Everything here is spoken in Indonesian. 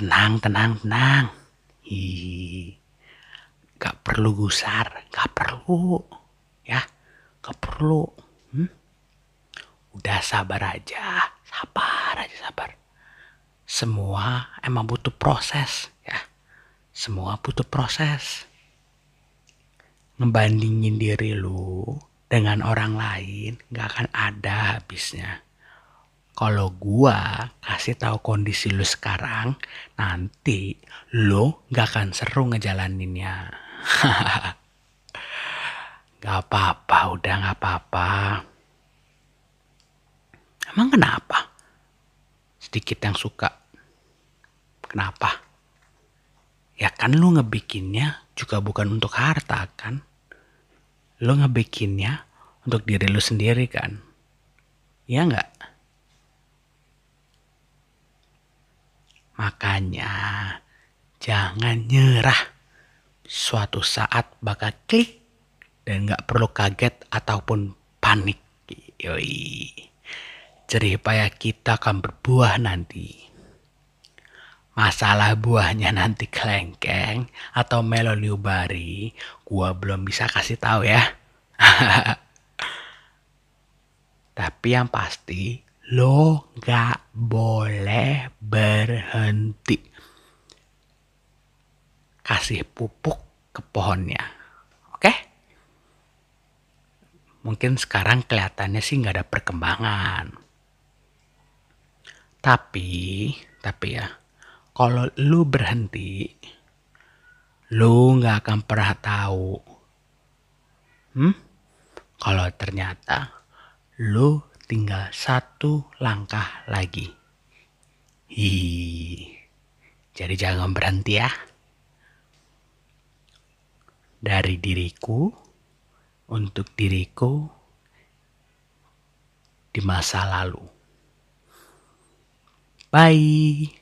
tenang, tenang, tenang. Hi, gak perlu gusar, gak perlu, ya, gak perlu. Hmm? Udah sabar aja, sabar aja, sabar. Semua emang butuh proses, ya. Semua butuh proses. Ngebandingin diri lu dengan orang lain gak akan ada habisnya kalau gua kasih tahu kondisi lu sekarang, nanti lu gak akan seru ngejalaninnya. gak apa-apa, udah gak apa-apa. Emang kenapa? Sedikit yang suka. Kenapa? Ya kan lu ngebikinnya juga bukan untuk harta kan? Lu ngebikinnya untuk diri lu sendiri kan? Ya nggak? Makanya jangan nyerah. Suatu saat bakal klik dan nggak perlu kaget ataupun panik. Yoi. Jerih payah kita akan berbuah nanti. Masalah buahnya nanti kelengkeng atau meloniubari, gua belum bisa kasih tahu ya. Tapi yang pasti lo gak boleh berhenti. Kasih pupuk ke pohonnya. Oke? Mungkin sekarang kelihatannya sih nggak ada perkembangan. Tapi tapi ya kalau lu berhenti lu nggak akan pernah tahu. Hmm? Kalau ternyata lu tinggal satu langkah lagi. Hi, jadi jangan berhenti ya. Dari diriku, untuk diriku, di masa lalu. Bye.